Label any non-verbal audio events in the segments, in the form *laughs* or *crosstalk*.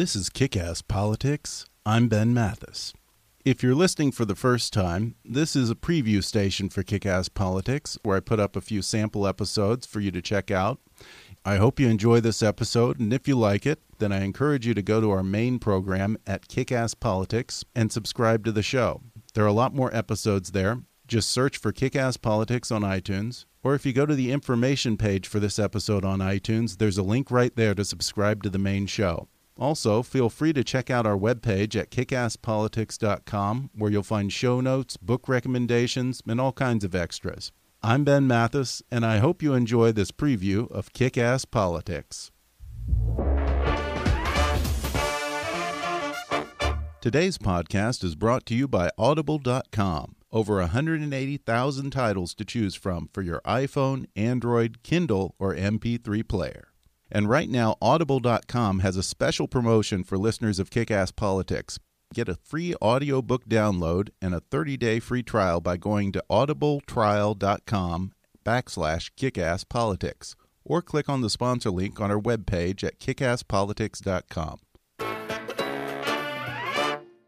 This is Kick Ass Politics. I'm Ben Mathis. If you're listening for the first time, this is a preview station for Kick Ass Politics where I put up a few sample episodes for you to check out. I hope you enjoy this episode, and if you like it, then I encourage you to go to our main program at Kick Ass Politics and subscribe to the show. There are a lot more episodes there. Just search for Kick Ass Politics on iTunes, or if you go to the information page for this episode on iTunes, there's a link right there to subscribe to the main show. Also, feel free to check out our webpage at kickasspolitics.com, where you'll find show notes, book recommendations, and all kinds of extras. I'm Ben Mathis, and I hope you enjoy this preview of Kick Ass Politics. Today's podcast is brought to you by Audible.com. Over 180,000 titles to choose from for your iPhone, Android, Kindle, or MP3 player. And right now, Audible.com has a special promotion for listeners of Kick Ass Politics. Get a free audiobook download and a 30-day free trial by going to audibletrial.com backslash kickasspolitics or click on the sponsor link on our webpage at kickasspolitics.com.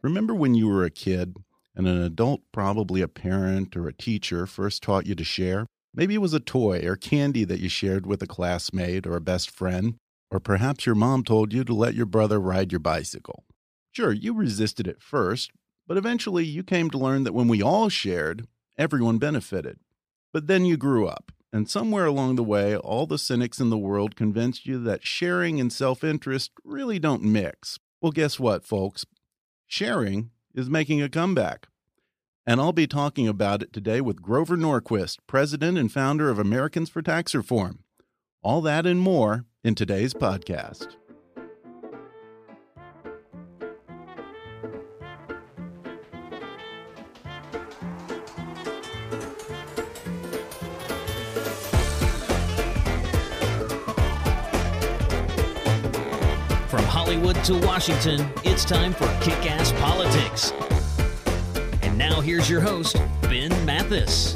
Remember when you were a kid and an adult, probably a parent or a teacher, first taught you to share? Maybe it was a toy or candy that you shared with a classmate or a best friend, or perhaps your mom told you to let your brother ride your bicycle. Sure, you resisted at first, but eventually you came to learn that when we all shared, everyone benefited. But then you grew up, and somewhere along the way, all the cynics in the world convinced you that sharing and self interest really don't mix. Well, guess what, folks? Sharing is making a comeback. And I'll be talking about it today with Grover Norquist, president and founder of Americans for Tax Reform. All that and more in today's podcast. From Hollywood to Washington, it's time for Kick Ass Politics. And now here's your host, Ben Mathis.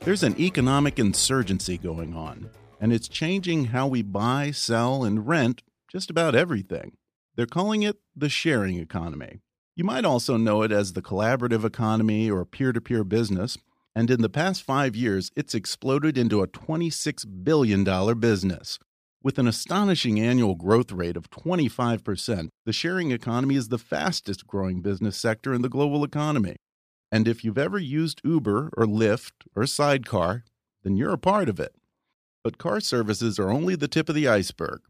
There's an economic insurgency going on, and it's changing how we buy, sell, and rent just about everything. They're calling it the sharing economy. You might also know it as the collaborative economy or peer to peer business. And in the past five years, it's exploded into a $26 billion business. With an astonishing annual growth rate of 25%, the sharing economy is the fastest growing business sector in the global economy. And if you've ever used Uber or Lyft or Sidecar, then you're a part of it. But car services are only the tip of the iceberg.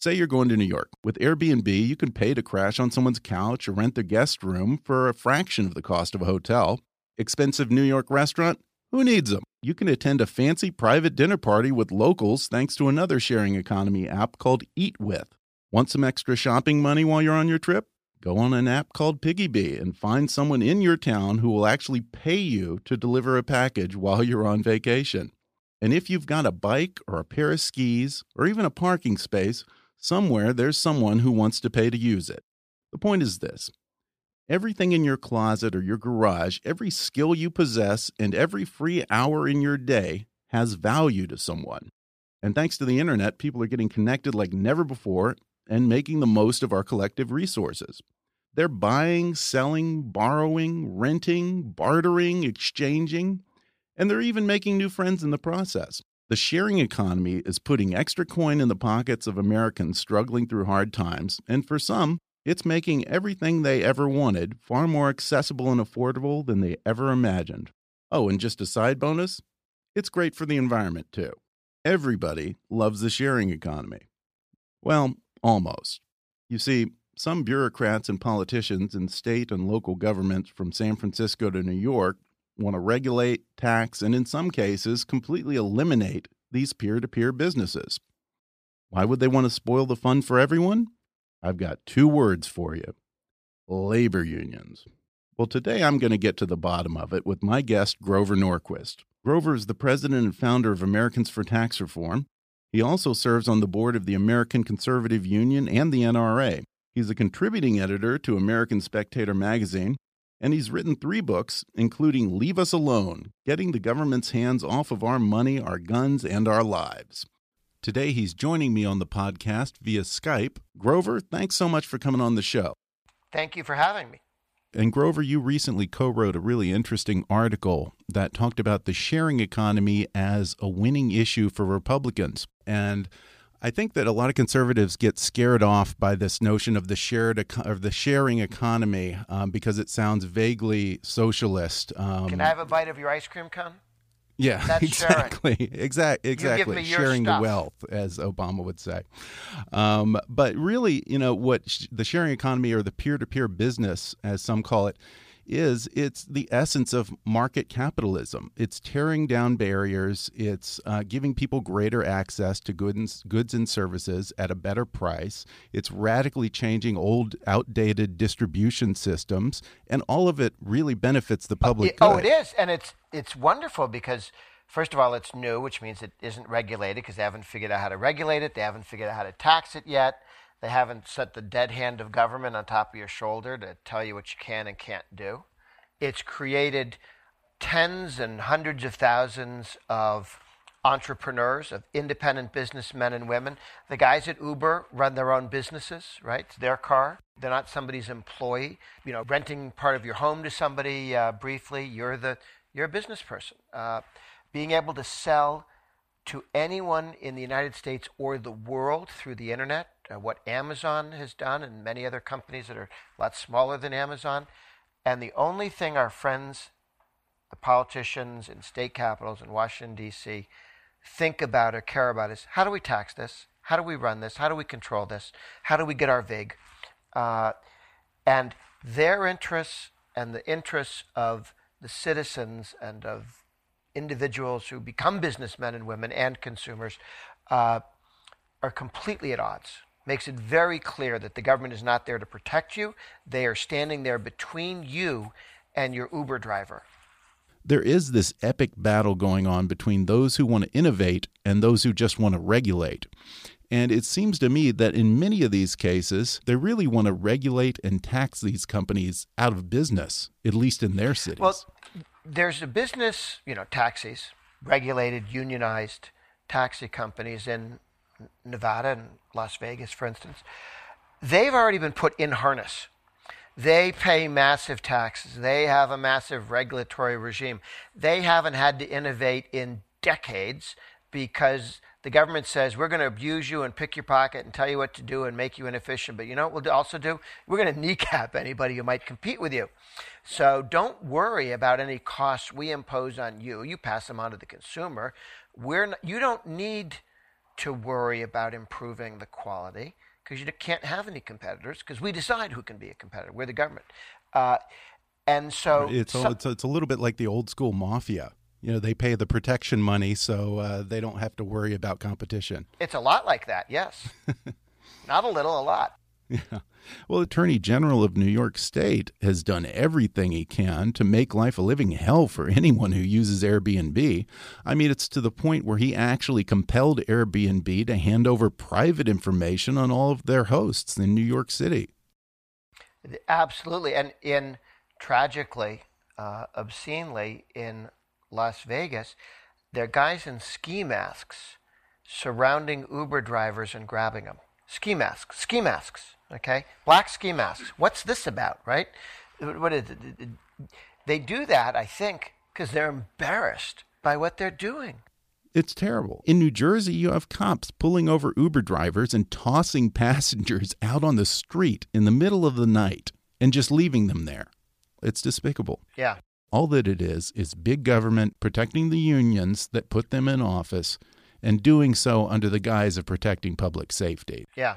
Say you're going to New York. With Airbnb, you can pay to crash on someone's couch or rent their guest room for a fraction of the cost of a hotel. Expensive New York restaurant? Who needs them? You can attend a fancy private dinner party with locals thanks to another sharing economy app called Eat With. Want some extra shopping money while you're on your trip? Go on an app called Piggybee and find someone in your town who will actually pay you to deliver a package while you're on vacation. And if you've got a bike or a pair of skis or even a parking space, somewhere there's someone who wants to pay to use it. The point is this Everything in your closet or your garage, every skill you possess, and every free hour in your day has value to someone. And thanks to the internet, people are getting connected like never before and making the most of our collective resources. They're buying, selling, borrowing, renting, bartering, exchanging. And they're even making new friends in the process. The sharing economy is putting extra coin in the pockets of Americans struggling through hard times, and for some, it's making everything they ever wanted far more accessible and affordable than they ever imagined. Oh, and just a side bonus it's great for the environment, too. Everybody loves the sharing economy. Well, almost. You see, some bureaucrats and politicians in state and local governments from San Francisco to New York want to regulate, tax, and in some cases, completely eliminate these peer to peer businesses. Why would they want to spoil the fun for everyone? I've got two words for you labor unions. Well, today I'm going to get to the bottom of it with my guest, Grover Norquist. Grover is the president and founder of Americans for Tax Reform. He also serves on the board of the American Conservative Union and the NRA. He's a contributing editor to American Spectator magazine, and he's written three books, including Leave Us Alone Getting the Government's Hands Off of Our Money, Our Guns, and Our Lives. Today, he's joining me on the podcast via Skype. Grover, thanks so much for coming on the show. Thank you for having me. And Grover, you recently co wrote a really interesting article that talked about the sharing economy as a winning issue for Republicans. And I think that a lot of conservatives get scared off by this notion of the shared of the sharing economy um, because it sounds vaguely socialist. Um, Can I have a bite of your ice cream cone? Yeah, That's exactly, exactly, exactly. Sharing stuff. the wealth, as Obama would say. Um, but really, you know, what sh the sharing economy or the peer-to-peer -peer business, as some call it, is it's the essence of market capitalism. It's tearing down barriers. It's uh, giving people greater access to goods, goods and services at a better price. It's radically changing old, outdated distribution systems, and all of it really benefits the public. oh, it is, and it's it's wonderful because. First of all, it's new, which means it isn't regulated because they haven't figured out how to regulate it. They haven't figured out how to tax it yet. They haven't set the dead hand of government on top of your shoulder to tell you what you can and can't do. It's created tens and hundreds of thousands of entrepreneurs, of independent businessmen and women. The guys at Uber run their own businesses, right? It's their car. They're not somebody's employee. You know, renting part of your home to somebody uh, briefly, you're the you're a business person. Uh, being able to sell to anyone in the United States or the world through the internet, uh, what Amazon has done and many other companies that are a lot smaller than Amazon. And the only thing our friends, the politicians in state capitals in Washington, D.C., think about or care about is how do we tax this? How do we run this? How do we control this? How do we get our VIG? Uh, and their interests and the interests of the citizens and of individuals who become businessmen and women and consumers uh, are completely at odds. Makes it very clear that the government is not there to protect you. They are standing there between you and your Uber driver. There is this epic battle going on between those who want to innovate and those who just want to regulate. And it seems to me that in many of these cases, they really want to regulate and tax these companies out of business, at least in their cities. Well, there's a business, you know, taxis, regulated, unionized taxi companies in Nevada and Las Vegas, for instance. They've already been put in harness. They pay massive taxes. They have a massive regulatory regime. They haven't had to innovate in decades because the government says we're going to abuse you and pick your pocket and tell you what to do and make you inefficient. But you know what we'll also do? We're going to kneecap *laughs* anybody who might compete with you. So don't worry about any costs we impose on you. You pass them on to the consumer. We're not, you don't need to worry about improving the quality because you can't have any competitors because we decide who can be a competitor. We're the government. Uh, and so it's, so, it's, it's a little bit like the old school mafia you know they pay the protection money so uh, they don't have to worry about competition. It's a lot like that yes. *laughs* Not a little a lot. Yeah. Well attorney general of new york state has done everything he can to make life a living hell for *laughs* anyone who uses airbnb. I mean it's to the point where he actually compelled airbnb to hand over private information on all of their hosts in new york city. Absolutely. And in tragically uh, obscenely in Las Vegas, there are guys in ski masks surrounding Uber drivers and grabbing them. Ski masks, ski masks, okay? Black ski masks. What's this about, right? What is it? They do that, I think, because they're embarrassed by what they're doing. It's terrible. In New Jersey, you have cops pulling over Uber drivers and tossing *laughs* passengers out on the street in the middle of the night and just leaving them there. It's despicable. Yeah. All that it is is big government protecting the unions that put them in office and doing so under the guise of protecting public safety. Yeah.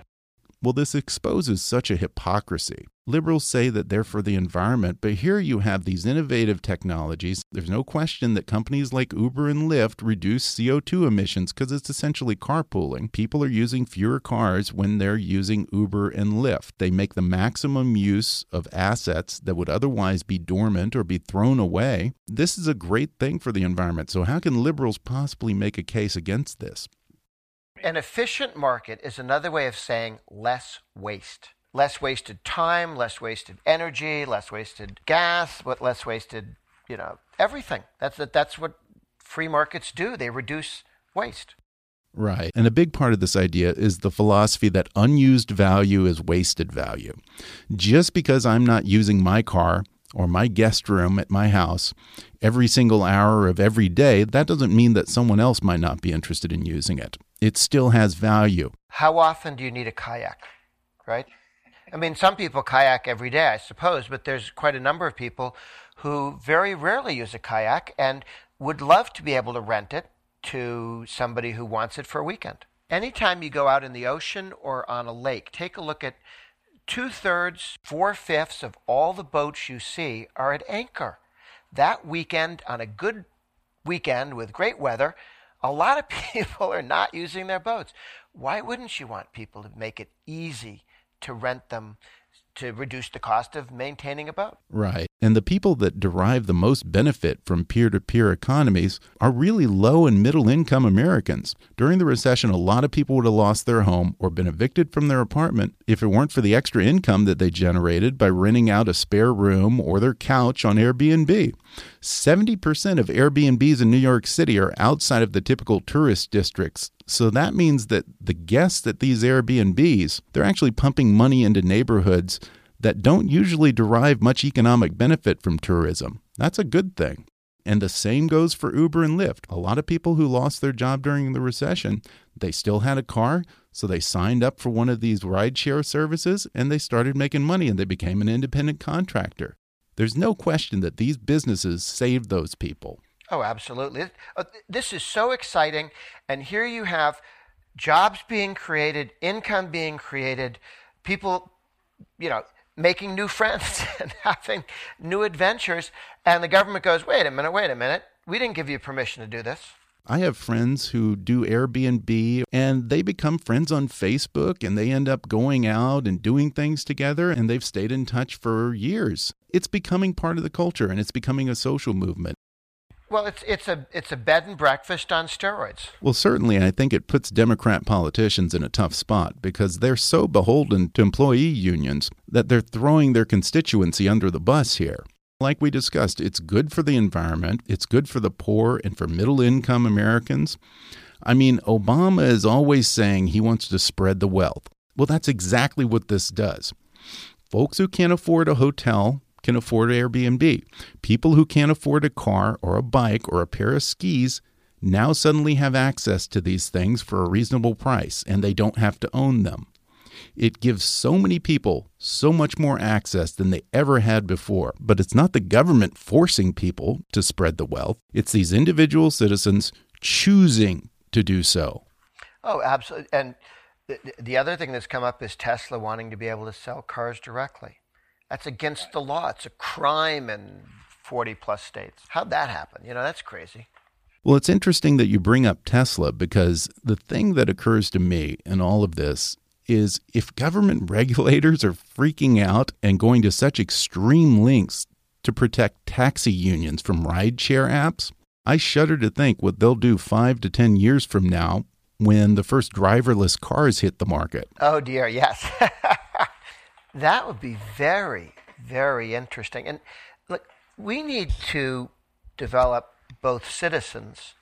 Well, this exposes such a hypocrisy. Liberals say that they're for the environment, but here you have these innovative technologies. There's no question that companies like Uber and Lyft reduce CO2 emissions because it's essentially carpooling. People are using fewer cars when they're using Uber and Lyft. They make the maximum use of assets that would otherwise be dormant or be thrown away. This is a great thing for the environment. So, how can liberals possibly make a case against this? An efficient market is another way of saying less waste. Less wasted time, less wasted energy, less wasted gas, what less wasted, you know, everything. That's that's what free markets do. They reduce waste. Right. And a big part of this idea is the philosophy that unused value is wasted value. Just because I'm not using my car or my guest room at my house every single hour of every day, that doesn't mean that someone else might not be interested in using it it still has value. How often do you need a kayak, right? I mean, some people kayak every day, I suppose, but there's quite a number of people who very rarely use a kayak and would love to be able to rent it to somebody who wants it for a weekend. Anytime you go out in the ocean or on a lake, take a look at two thirds, four fifths of all the boats you see are at anchor. That weekend, on a good weekend with great weather, a lot of *laughs* people are not using their boats. Why wouldn't you want people to make it easy to rent them to reduce the cost of maintaining a boat? Right. And the people that derive the most benefit from peer to peer economies are really low and middle income Americans. During the recession, a lot of people would have lost their home or been evicted from their apartment if it weren't for the extra income that they generated by renting out a spare room or their couch on Airbnb. 70% of Airbnbs in New York City are outside of the typical tourist districts. So that means that the guests at these Airbnbs, they're actually pumping money into neighborhoods that don't usually derive much economic benefit from tourism. That's a good thing. And the same goes for Uber and Lyft. A lot of people who lost their job during the recession, they still had a car, so they signed up for one of these rideshare services and they started making money and they became an independent contractor. There's no question that these businesses saved those people. Oh, absolutely. Uh, this is so exciting. And here you have jobs being created, income being created, people, you know, making new friends *laughs* and having new adventures. And the government goes, wait a minute, wait a minute. We didn't give you permission to do this. I have friends who do Airbnb and they become friends on Facebook and they end up going out and doing things together and they've stayed in touch for years. It's becoming part of the culture and it's becoming a social movement. Well, it's it's a it's a bed and breakfast on steroids. Well, certainly, I think it puts Democrat politicians in a tough spot because they're so beholden to employee unions that they're throwing their constituency under the bus here. Like we discussed, it's good for the environment, it's good for the poor and for middle income Americans. I mean, Obama is always saying he wants to spread the wealth. Well, that's exactly what this does. Folks who can't afford a hotel can afford Airbnb. People who can't afford a car or a bike or a pair of skis now suddenly have access to these things for a reasonable price and they don't have to own them. It gives so many people so much more access than they ever had before. But it's not the government forcing people to spread the wealth, it's these individual citizens choosing to do so. Oh, absolutely. And the, the other thing that's come up is Tesla wanting to be able to sell cars directly. That's against the law. It's a crime in 40 plus states. How'd that happen? You know, that's crazy. Well, it's interesting that you bring up Tesla because the thing that occurs to me in all of this is if government *laughs* regulators are freaking out and going to such extreme lengths to protect taxi unions from rideshare apps, I shudder to think what they'll do five to 10 years from now when the first driverless cars hit the market. Oh, dear, yes. *laughs* that would be very, very interesting. And look, we need to develop both citizens.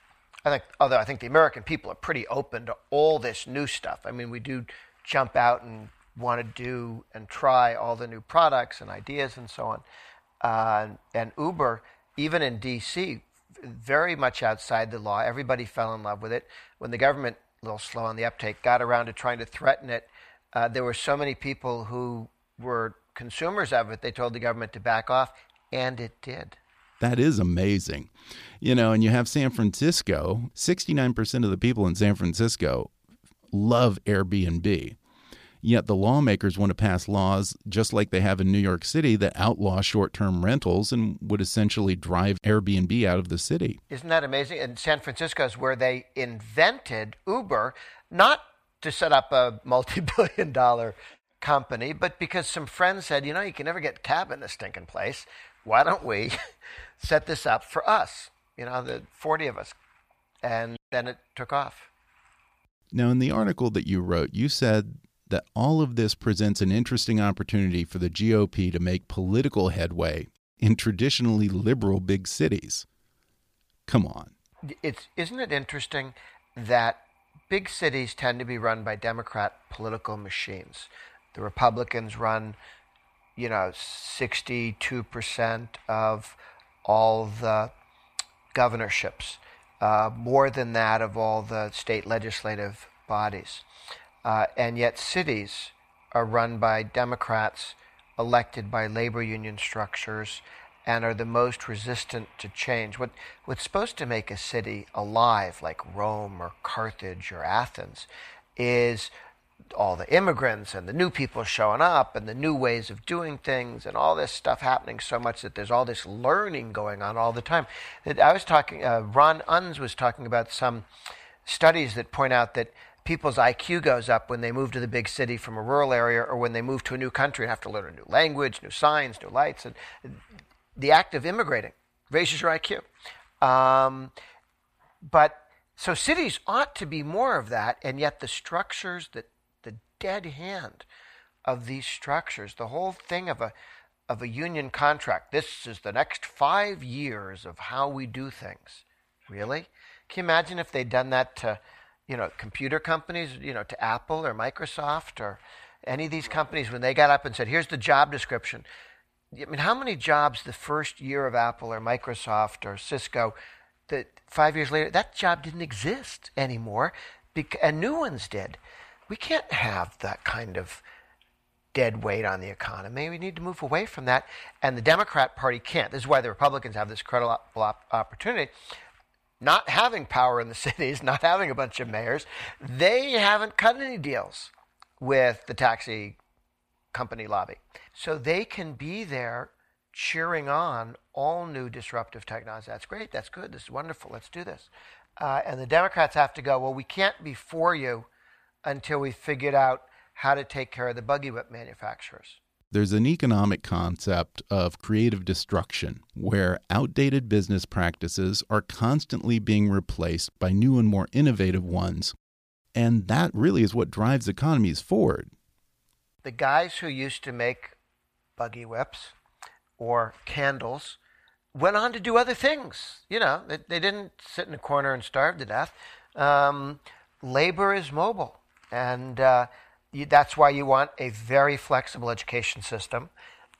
I think, although I think the American people are pretty open to all this new stuff. I mean, we do jump out and want to do and try all the new products and ideas and so on. Uh, and Uber, even in DC, very much outside the law. Everybody fell in love with it. When the government, a little slow on the uptake, got around to trying to threaten it, uh, there were so many people who were consumers of it, they told the government to back off, and it did. That is amazing. You know, and you have San Francisco, 69% of the people in San Francisco love Airbnb. Yet the lawmakers want to pass laws just like they have in New York City that outlaw short term rentals and would essentially drive Airbnb out of the city. Isn't that amazing? And San Francisco is where they invented Uber, not to set up a multi billion dollar company, but because some friends said, you know, you can never get cab in this stinking place. Why don't we *laughs* set this up for us? You know, the 40 of us. And then it took off. Now, in the article that you wrote, you said that all of this presents an interesting opportunity for the GOP to make political headway in traditionally liberal big cities. Come on. It's isn't it interesting that big cities tend to be run by Democrat political machines. The Republicans run, you know, 62% of all the governorships, uh, more than that of all the state legislative bodies. Uh, and yet, cities are run by Democrats elected by labor union structures and are the most resistant to change. What, what's supposed to make a city alive, like Rome or Carthage or Athens, is all the immigrants and the new people showing up and the new ways of doing things and all this stuff happening so much that there's all this learning going on all the time. I was talking, uh, Ron Unz was talking about some studies that point out that people's IQ goes up when they move to the big city from a rural area or when they move to a new country and have to learn a new language, new signs, new lights. And the act of immigrating raises your IQ. Um, but so cities ought to be more of that, and yet the structures, that dead hand of these structures, the whole thing of a of a union contract. This is the next five years of how we do things. Really? Can you imagine if they'd done that to you know, computer companies, you know, to Apple or Microsoft or any of these companies, when they got up and said, here's the job description. I mean, how many jobs the first year of Apple or Microsoft or Cisco, that five years later, that job didn't exist anymore, and new ones did. We can't have that kind of dead weight on the economy. We need to move away from that. And the Democrat Party can't. This is why the Republicans have this incredible opportunity not having power in the *laughs* cities, not having a bunch of mayors, they haven't cut any deals with the taxi company lobby. So they can be there cheering on all new disruptive technologies. That's great. That's good. This is wonderful. Let's do this. Uh, and the Democrats have to go, well, we can't be for you until we figured out how to take care of the buggy whip manufacturers there's an economic concept of creative destruction where outdated business practices are constantly being replaced by new and more innovative ones. And that really is what drives economies forward. The guys who used to make buggy whips or candles went on to do other things. You know, they, they didn't sit in a corner and starve to death. Um, labor is mobile. And uh, you, that's why you want a very flexible education system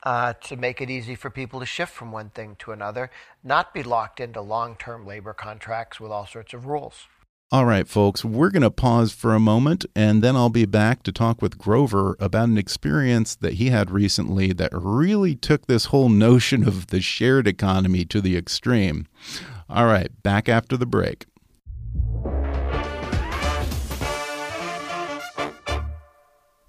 uh, to make it easy for people to shift from one thing to another, not be locked into long term labor contracts with all sorts of rules. All right, folks, we're going to pause for a moment and then I'll be back to talk with Grover about an experience that he had recently that really took this whole notion of the shared economy to the extreme. All right, back after the break.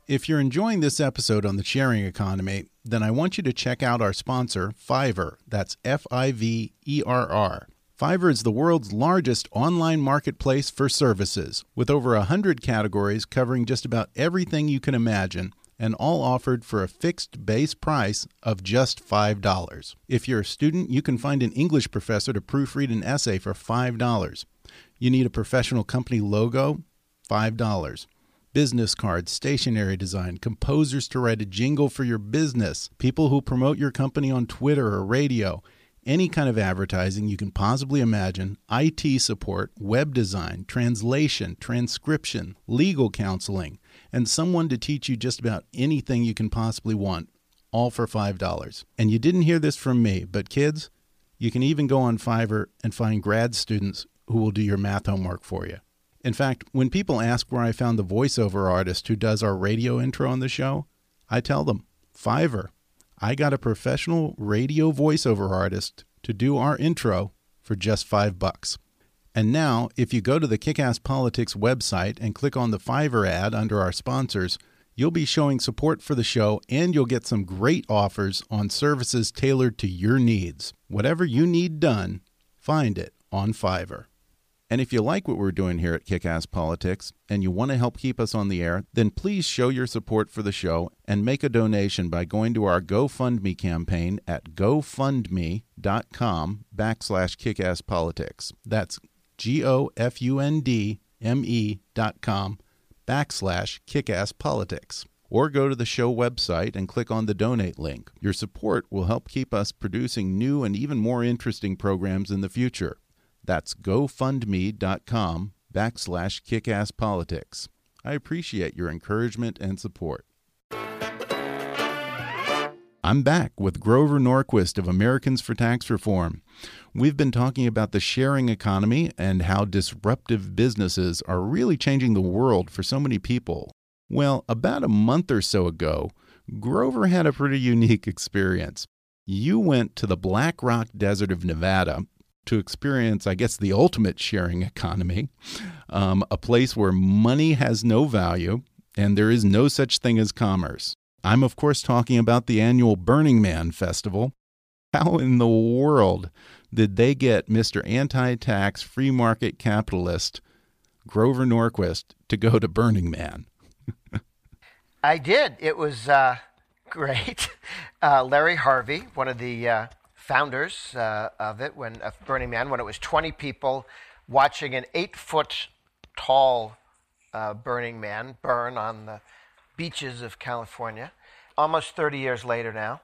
If you're enjoying this episode on the sharing economy, then I want you to check out our sponsor, Fiverr. That's F I V E R R. Fiverr is the world's largest online marketplace for services, with over 100 categories covering just about everything you can imagine, and all offered for a fixed base price of just $5. If you're a student, you can find an English professor to proofread an essay for $5. You need a professional company logo? $5 business cards, stationery design, composers to write a jingle for your business, people who promote your company on Twitter or radio, any kind of advertising you can possibly imagine, IT support, web design, translation, transcription, legal counseling, and someone to teach you just about anything you can possibly want, all for $5. And you didn't hear this from me, but kids, You can even go on Fiverr and find grad students who will do your math homework for you. In fact, when people ask where I found the voiceover artist who does our radio intro on the show, I tell them Fiverr. I got a professional radio voiceover artist to do our intro for just five bucks. And now, if you go to the Kickass Politics website and click on the Fiverr ad under our sponsors, you'll be showing support for the show and you'll get some great offers on services tailored to your needs. Whatever you need done, find it on Fiverr. And if you like what we're doing here at Kickass Politics and you want to help keep us on the air, then please show your support for the show and make a donation by going to our GoFundMe campaign at gofundme.com backslash kickasspolitics. That's G-O-F-U-N-D-M-E dot com backslash kickasspolitics. Or go to the show website and click on the donate link. Your support will help keep us producing new and even more interesting programs in the future. That's gofundme.com backslash kickasspolitics. I appreciate your encouragement and support. I'm back with Grover Norquist of Americans for Tax Reform. We've been talking about the sharing economy and how disruptive businesses are really changing the world for so many people. Well, about a month or so ago, Grover had a pretty unique experience. You went to the Black Rock Desert of Nevada to experience, I guess, the ultimate sharing economy, um, a place where money has no value and there is no such thing as commerce. I'm, of course, talking about the annual Burning Man Festival. How in the world did they get Mr. Anti Tax Free Market Capitalist Grover Norquist to go to Burning Man? I did. It was uh, *laughs* great. Uh, Larry Harvey, one of the uh, founders uh, of it, when of Burning Man, when it was 20 people watching an eight foot tall uh, Burning Man burn on the beaches of California. Almost 30 years later now,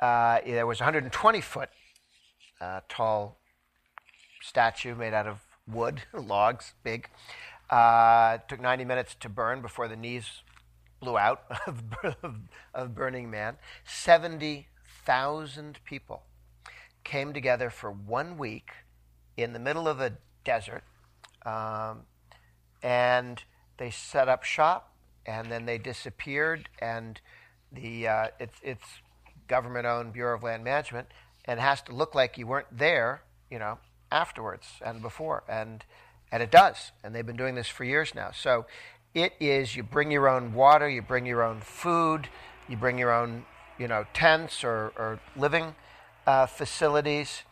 uh, there was a 120 foot uh, tall statue made out of wood, *laughs* logs, big. Uh, took 90 minutes to burn before the knees blew out *laughs* of, of Burning Man. 70,000 people came together for one week in the middle of a desert, um, and they set up shop and then they disappeared. And the uh, it's it's government-owned Bureau of Land Management, and has to look like you weren't there, you know, afterwards and before, and and it does. And they've been doing this for years now. So it is you bring your own water, you bring your own food, you bring your own you know tents or, or living uh, facilities.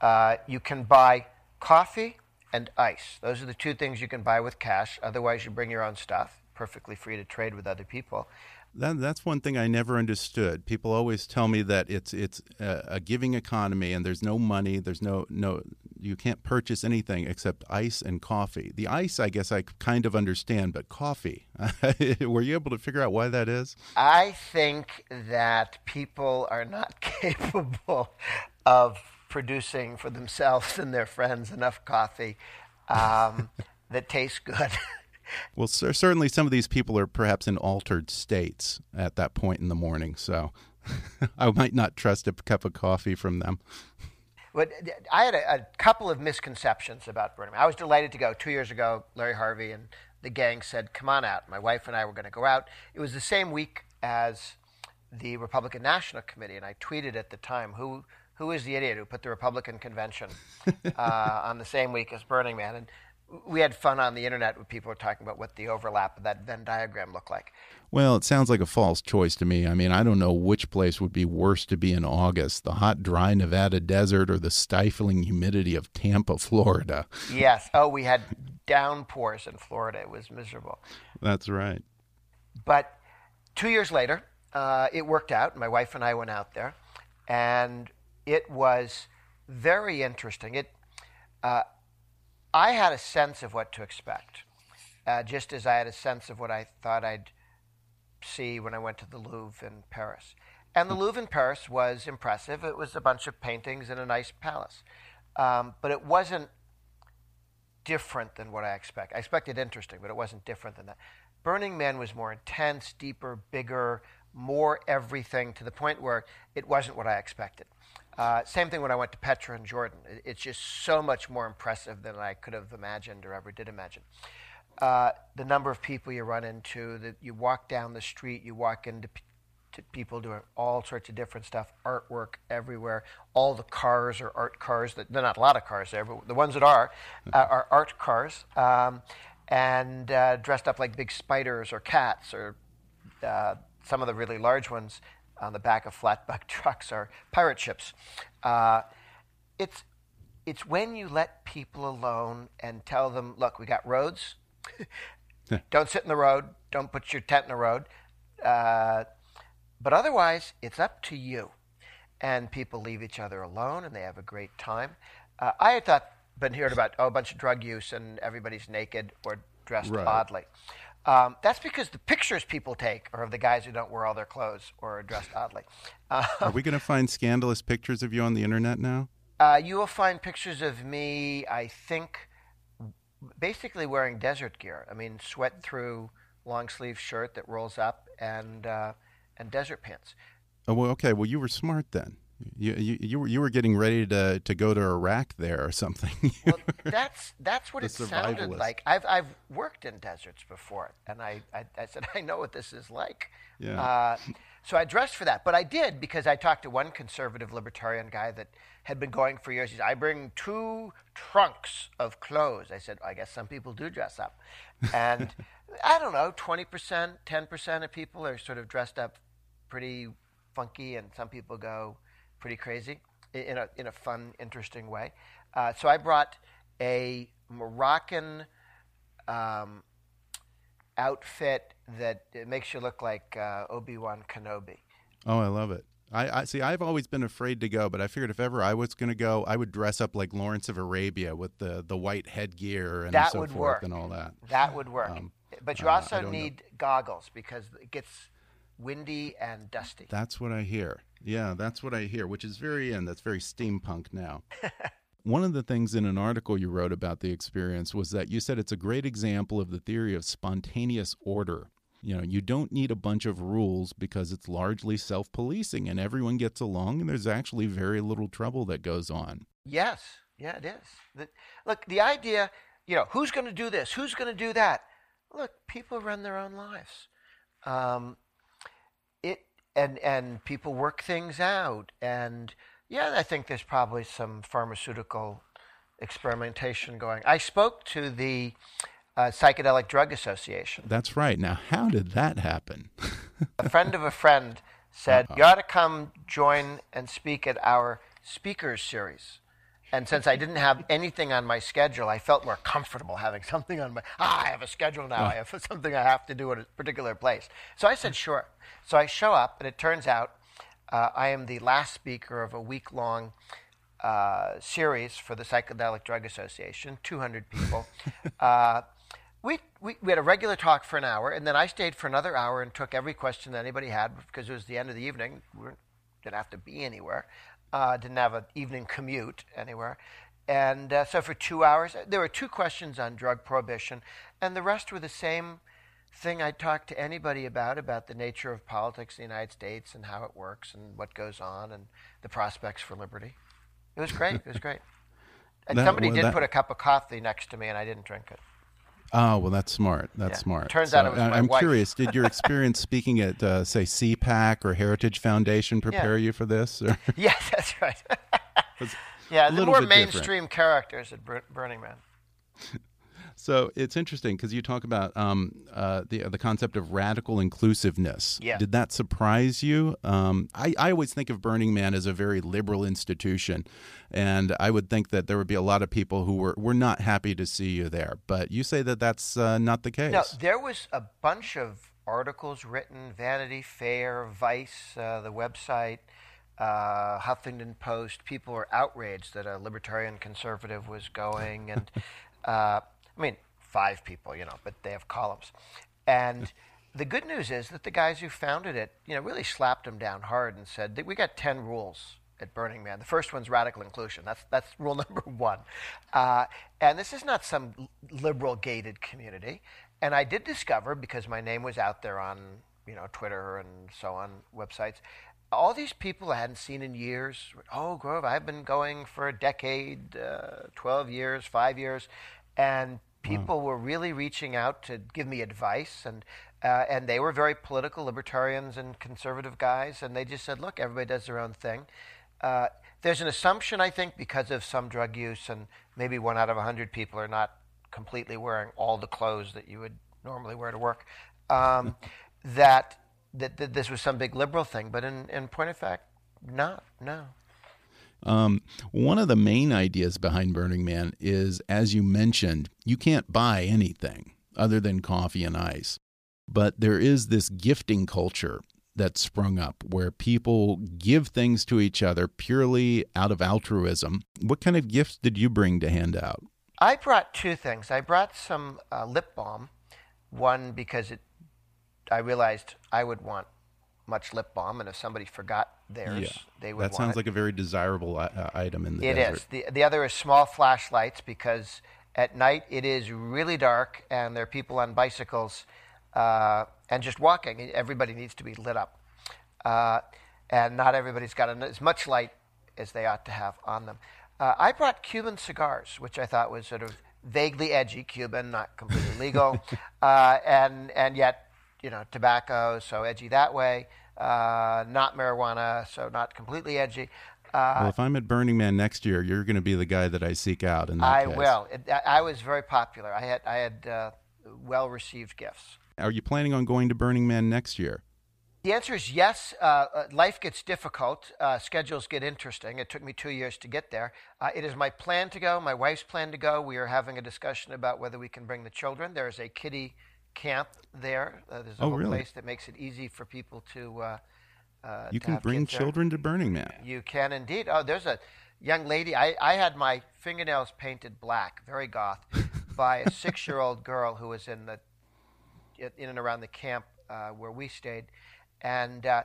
Uh, you can buy coffee and ice. Those are the two things you can buy with cash. Otherwise, you bring your own stuff perfectly free to trade with other people. That, that's one thing I never understood. People always tell me that it's it's a, a, giving economy and there's no money, there's no no you can't purchase anything except ice and coffee. The ice, I guess, I kind of understand, but coffee. *laughs* Were you able to figure out why that is? I think that people are not *laughs* capable of producing for themselves and their friends enough coffee um, that tastes good. *laughs* Well, certainly some of these people are perhaps in altered states at that point in the morning, so *laughs* I might not trust a cup of coffee from them. But I had a, a, couple of misconceptions about Burning Man. I was delighted to go. Two years ago, Larry Harvey and the gang said, Come on out. My wife and I were going to go out. It was the same week as the Republican National Committee, and I tweeted at the time, Who, who is the idiot who put the Republican convention *laughs* uh, on the same week as Burning Man? And we had fun on the internet with people talking about what the overlap of that Venn diagram looked like. Well, it sounds like a false choice to me. I mean, I don't know which place would be worse to be in August the hot, dry Nevada desert or the stifling humidity of Tampa, Florida. Yes. Oh, we had downpours in Florida. It was miserable. That's right. But two years later, uh, it worked out. My wife and I went out there, and it was very interesting. It, uh, I had a sense of what to expect, uh, just as I had a sense of what I thought I'd see when I went to the Louvre in Paris. And the Louvre in Paris was impressive. It was a bunch of paintings in a nice palace. Um, but it wasn't different than what I expected. I expected interesting, but it wasn't different than that. Burning Man was more intense, deeper, bigger, more everything to the point where it wasn't what I expected. Uh, same thing when I went to Petra in Jordan. It- It's just so much more impressive than I could have imagined or ever did imagine. Uh, the number of people you run into, that you walk down the street, you walk into p- to people doing all sorts of different stuff, artwork everywhere. All the cars are art cars. That there are not a lot of cars there, but the ones that are uh, are art cars, um, and uh, dressed up like big spiders or cats, or uh, some of the really large ones on the back of flatbed *laughs* trucks are pirate ships. Uh, it's it's when you let people alone and tell them, look, we got roads. don't sit in the road. Don't put your tent in the road. Uh, but otherwise, it's up to you. And people leave each other alone and they have a great time. Uh, I had thought, been hearing about oh, a bunch of drug use and everybody's naked or dressed Right. oddly. Um, that's because the pictures people take are of the guys who don't wear all their clothes or are dressed oddly. Uh, Are we going to find scandalous pictures of you on the internet now? uh, you will find pictures of me, I think, basically wearing desert gear. I mean, sweat through long sleeve shirt that rolls up and, uh, and desert pants. Oh, well, okay. Well, you were smart then. You, you, you, were, you were getting ready to, to go to Iraq there or something. *laughs* Well, that's that's what it sounded like. I've I've worked in deserts before, and I, I, I said *laughs* I know what this is like. Yeah. Uh, so I dressed for that, but I did because I talked to one conservative libertarian guy that had been going for years. He said, "I bring two trunks of clothes." I said, "I guess some people do dress up," and *laughs* I don't know, twenty percent, ten percent of people are sort of dressed up pretty funky, and some people go pretty crazy in a in a fun, interesting way. Uh, so I brought a Moroccan um, outfit that it makes you look like uh, Obi Wan Kenobi. oh, I love it. I, I see. I've always been afraid to go, but I figured if ever I was going to go, I would dress up like Lawrence of Arabia with the, the white headgear and That so would forth work. and all that. That would work. Um, but you uh, also know. need goggles because it gets windy and dusty. That's what I hear. Yeah, that's what I hear, which is very in. That's very steampunk now. *laughs* One of the things in an article you wrote about the experience was that you said it's a great example of the theory of spontaneous order. You know, you don't need a bunch of rules because it's largely self policing and everyone gets along and there's actually very little trouble that goes on. Yes, yeah, it is. The, look, the idea, you know, who's going to do this? Who's going to do that? Look, people run their own lives. Um, and and people work things out, and yeah, I think there's probably some pharmaceutical experimentation going. I spoke to the uh, Psychedelic Drug Association. That's right. Now, how did that happen? a friend of a friend said, You ought to come join and speak at our speakers series. And since I didn't have anything on my schedule, I felt more comfortable having *laughs* something on my. Ah, I have a schedule now. I have *laughs* something I have to do at a particular place. So I said, Sure. So I show up, and it turns out uh, I am the last speaker of a week long uh, series for the Psychedelic Drug Association, 200 people. *laughs* uh, we, we, we had a regular talk for an hour, and then I stayed for another hour and took every question that anybody had because it was the end of the evening. We didn't have to be anywhere, uh, didn't have an evening commute anywhere. And uh, so for two hours, there were two questions on drug prohibition, and the rest were the same thing I talked to anybody about about the nature of politics in the United States and how it works and what goes on and the prospects for liberty. It was great. It was great. And That- somebody well, did that- put a cup of coffee next to me, and I didn't drink it. Oh, well, that's smart. That's Yeah. smart. Turns out it was I- wife. curious, did your *laughs* experience speaking at, uh, say, CPAC or Heritage Foundation prepare you for this? Or? *laughs* Yes, that's right. *laughs* yeah, the more bit different. mainstream characters at Burning Man. So it's interesting because you talk about um, uh, the the concept of radical inclusiveness. Yeah. Did that surprise you? Um, I, I always think of Burning Man as a very liberal institution, and I would think that there would be a lot of people who were, were not happy to see you there. But you say that that's uh, not the case. No, there was a bunch of articles written, Vanity Fair, Vice, uh, the website, uh, Huffington Post. People were outraged that a libertarian conservative was going, and *laughs* uh, I mean, five people, you know, but they have columns. And the good news is that the guys who founded it, you know, really slapped them down hard and said, that we got 10 rules at Burning Man. The first one's radical inclusion. That's, that's rule *laughs* number one. Uh, and this is not some liberal gated community. And I did discover, because my name was out there on, you know, Twitter and so on, websites, all these people I hadn't seen in years. Oh, Grove, I've been going for a decade, uh, 12 years, five years. And people wow. were really reaching out to give me advice. And, uh, and they were very political, libertarians and conservative guys. And they just said, look, everybody does their own thing. Uh, there's an assumption, I think, because of some drug use, and maybe one out of a 100 people are not completely wearing all the clothes that you would normally wear to work, um, *laughs* that, that, that, this was some big liberal thing. But in, in point of fact, not, no. Um, one of the main ideas behind Burning Man is, as you mentioned, you can't buy anything other than coffee and ice. But there is this gifting culture that sprung up where people give things to each other purely out of altruism. What kind of gifts did you bring to hand out? I brought two things. I brought some uh, lip balm, one because it, I realized I would want much lip balm, and if somebody forgot theirs, yeah, they would. That sounds it. like a very desirable uh, item in the It desert. is. The the other is small flashlights because at night it is really dark and there are people on bicycles uh, and just walking. Everybody needs to be lit up. Uh, and not everybody's got as much light as they ought to have on them. Uh, I brought Cuban cigars, which I thought was sort of vaguely edgy, Cuban, not completely legal, *laughs* uh, and and yet you know tobacco, so edgy that way. Uh, not marijuana, so not completely edgy. Uh, well, if I'm at Burning Man next year, you're going to be the guy that I seek out. In that I case. will. It, I was very popular. I had I had uh, well received gifts. Are you planning on going to Burning Man next year? The answer is yes. Uh, uh, life gets difficult. Uh, schedules get interesting. It took me two years to get there. Uh, it is my plan to go, my wife's plan to go. We are having a discussion about whether we can bring the children. There is a kiddie camp there. Uh, there's a oh, whole really? place that makes it easy for people to. Uh, you to can bring children there. to Burning Man. You can indeed. Oh, there's a young lady. I, I had my fingernails painted black, very goth, by a *laughs* six year old girl who was in, the, in and around the camp where we stayed and uh,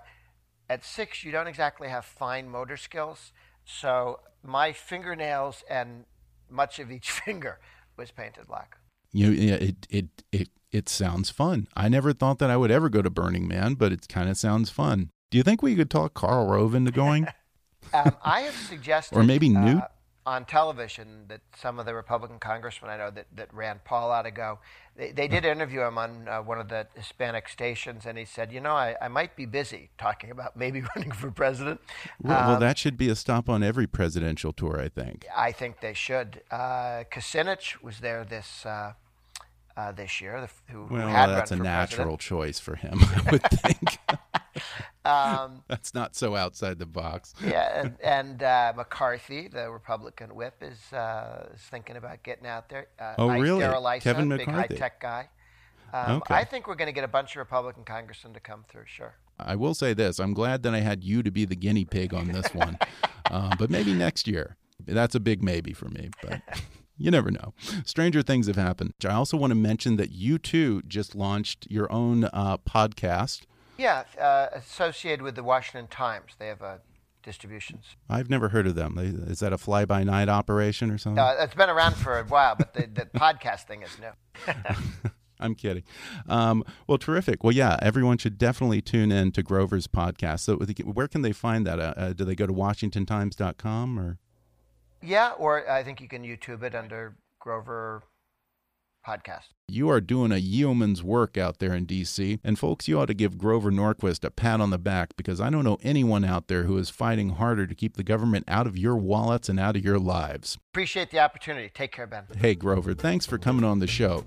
at six, you don't exactly have fine motor skills. So my fingernails and much of each *laughs* finger was painted black. You, yeah, it, it, it, it sounds fun. I never thought that I would ever go to Burning Man, but it kind of sounds fun. Do you think we could talk Karl Rove into going? *laughs* um, I have suggested, or maybe Newt. Uh, on television that some of the Republican congressmen I know that, that Rand Paul ought to go, they, they did interview him on uh, one of the Hispanic stations, and he said, you know, I, I might be busy talking about maybe *laughs* running for president. Well, um, well, that should be a stop on every presidential tour, I think. I think they should. Uh, Kucinich was there this uh, uh, this year. The, who, well, who had that's a natural choice for him, *laughs* I would think. *laughs* um, *laughs* that's not so outside the box. yeah, and, and uh, McCarthy, the Republican whip, is uh, is thinking about getting out there. Uh, oh, really? Darrell Issa, Kevin big high tech guy. Um, okay. I think we're going to get a bunch of Republican congressmen to come through. Sure. I will say this: I'm glad that I had you to be the guinea pig on this one, uh, but maybe next year. That's a big maybe for me, but you never know. Stranger things have happened. I also want to mention that you too just launched your own uh, podcast. Yeah, uh, associated with the Washington Times. They have uh, distributions. I've never heard of them. Is that a fly by night operation or something? Uh, it's been around for a while, but the, the podcast thing is new. *laughs* I'm kidding. Um, well, terrific. Well, yeah, everyone should definitely tune in to Grover's podcast. So, where can they find that? Uh, uh, do they go to WashingtonTimes.com or? Yeah, or I think you can YouTube it under Grover Podcast. You are doing a yeoman's work out there in D.C. And folks, you ought to give Grover Norquist a pat on the back because I don't know anyone out there who is fighting harder to keep the government out of your wallets and out of your lives. Appreciate the opportunity. Take care, Ben. Hey, Grover, thanks for coming on the show.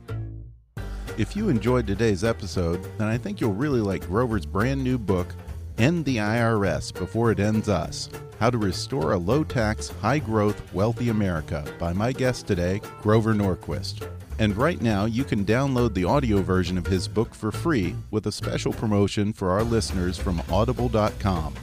If you enjoyed today's episode, then I think you'll really like Grover's brand new book, End the IRS Before It Ends Us How to Restore a Low Tax, High Growth, Wealthy America by my guest today, Grover Norquist. And right now, you can download the audio version of his book for free with a special promotion for our listeners from audible.com.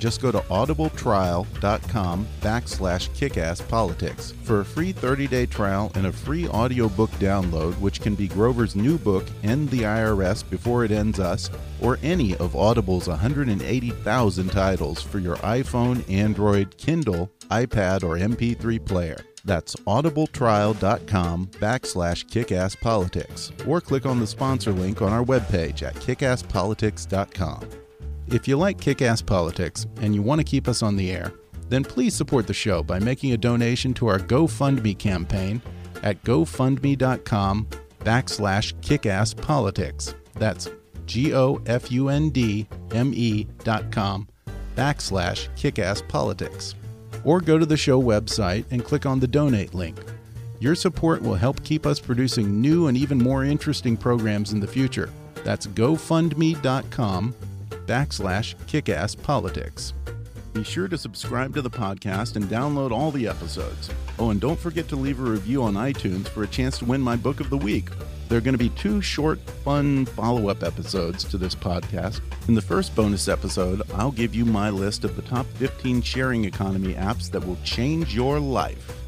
Just go to audibletrial.com backslash kickasspolitics for a free 30-day trial and a free audiobook download, which can be Grover's new book, End the IRS Before It Ends Us, or any of Audible's 180,000 titles for your iPhone, Android, Kindle, iPad, or MP3 player. That's audibletrial.com backslash kickasspolitics, or click on the sponsor link on our webpage at kickasspolitics.com. If you like kick ass politics and you want to keep us on the air, then please support the show by making a donation to our GoFundMe campaign at gofundme.com backslash kickasspolitics. That's G O F U N D M E dot com backslash kickasspolitics. Or go to the show website and click on the donate link. Your support will help keep us producing new and even more interesting programs in the future. That's gofundme.com backslash kickasspolitics. Be sure to subscribe to the podcast and download all the episodes. Oh, and don't forget to leave a review on iTunes for a chance to win my book of the week. There are going to be two short, fun follow up episodes to this podcast. In the first bonus episode, I'll give you my list of the top 15 sharing economy apps that will change your life.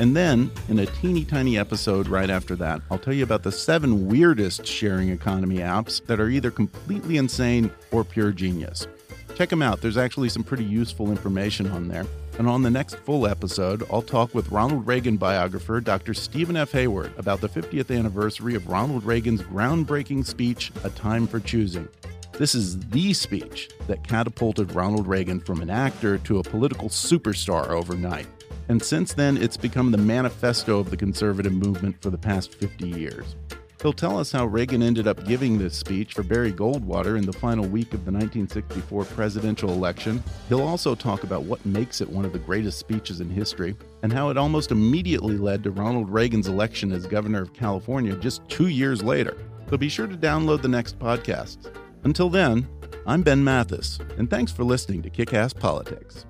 And then, in a teeny tiny episode right after that, I'll tell you about the seven weirdest sharing economy apps that are either completely insane or pure genius. Check them out, there's actually some pretty useful information on there. And on the next full episode, I'll talk with Ronald Reagan biographer Dr. Stephen F. Hayward about the 50th anniversary of Ronald Reagan's groundbreaking speech, A Time for Choosing. This is the speech that catapulted Ronald Reagan from an actor to a political superstar overnight. And since then, it's become the manifesto of the conservative movement for the past 50 years. He'll tell us how Reagan ended up giving this speech for Barry Goldwater in the final week of the 1964 presidential election. He'll also talk about what makes it one of the greatest speeches in history and how it almost immediately led to Ronald Reagan's election as governor of California just two years later. So be sure to download the next podcast. Until then, I'm Ben Mathis, and thanks for listening to Kick Ass Politics.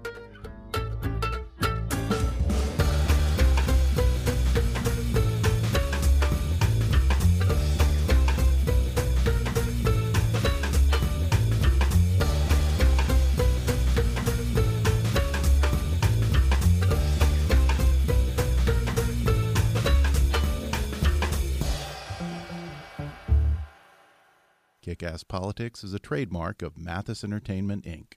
Ass Politics is a trademark of Mathis Entertainment, Inc.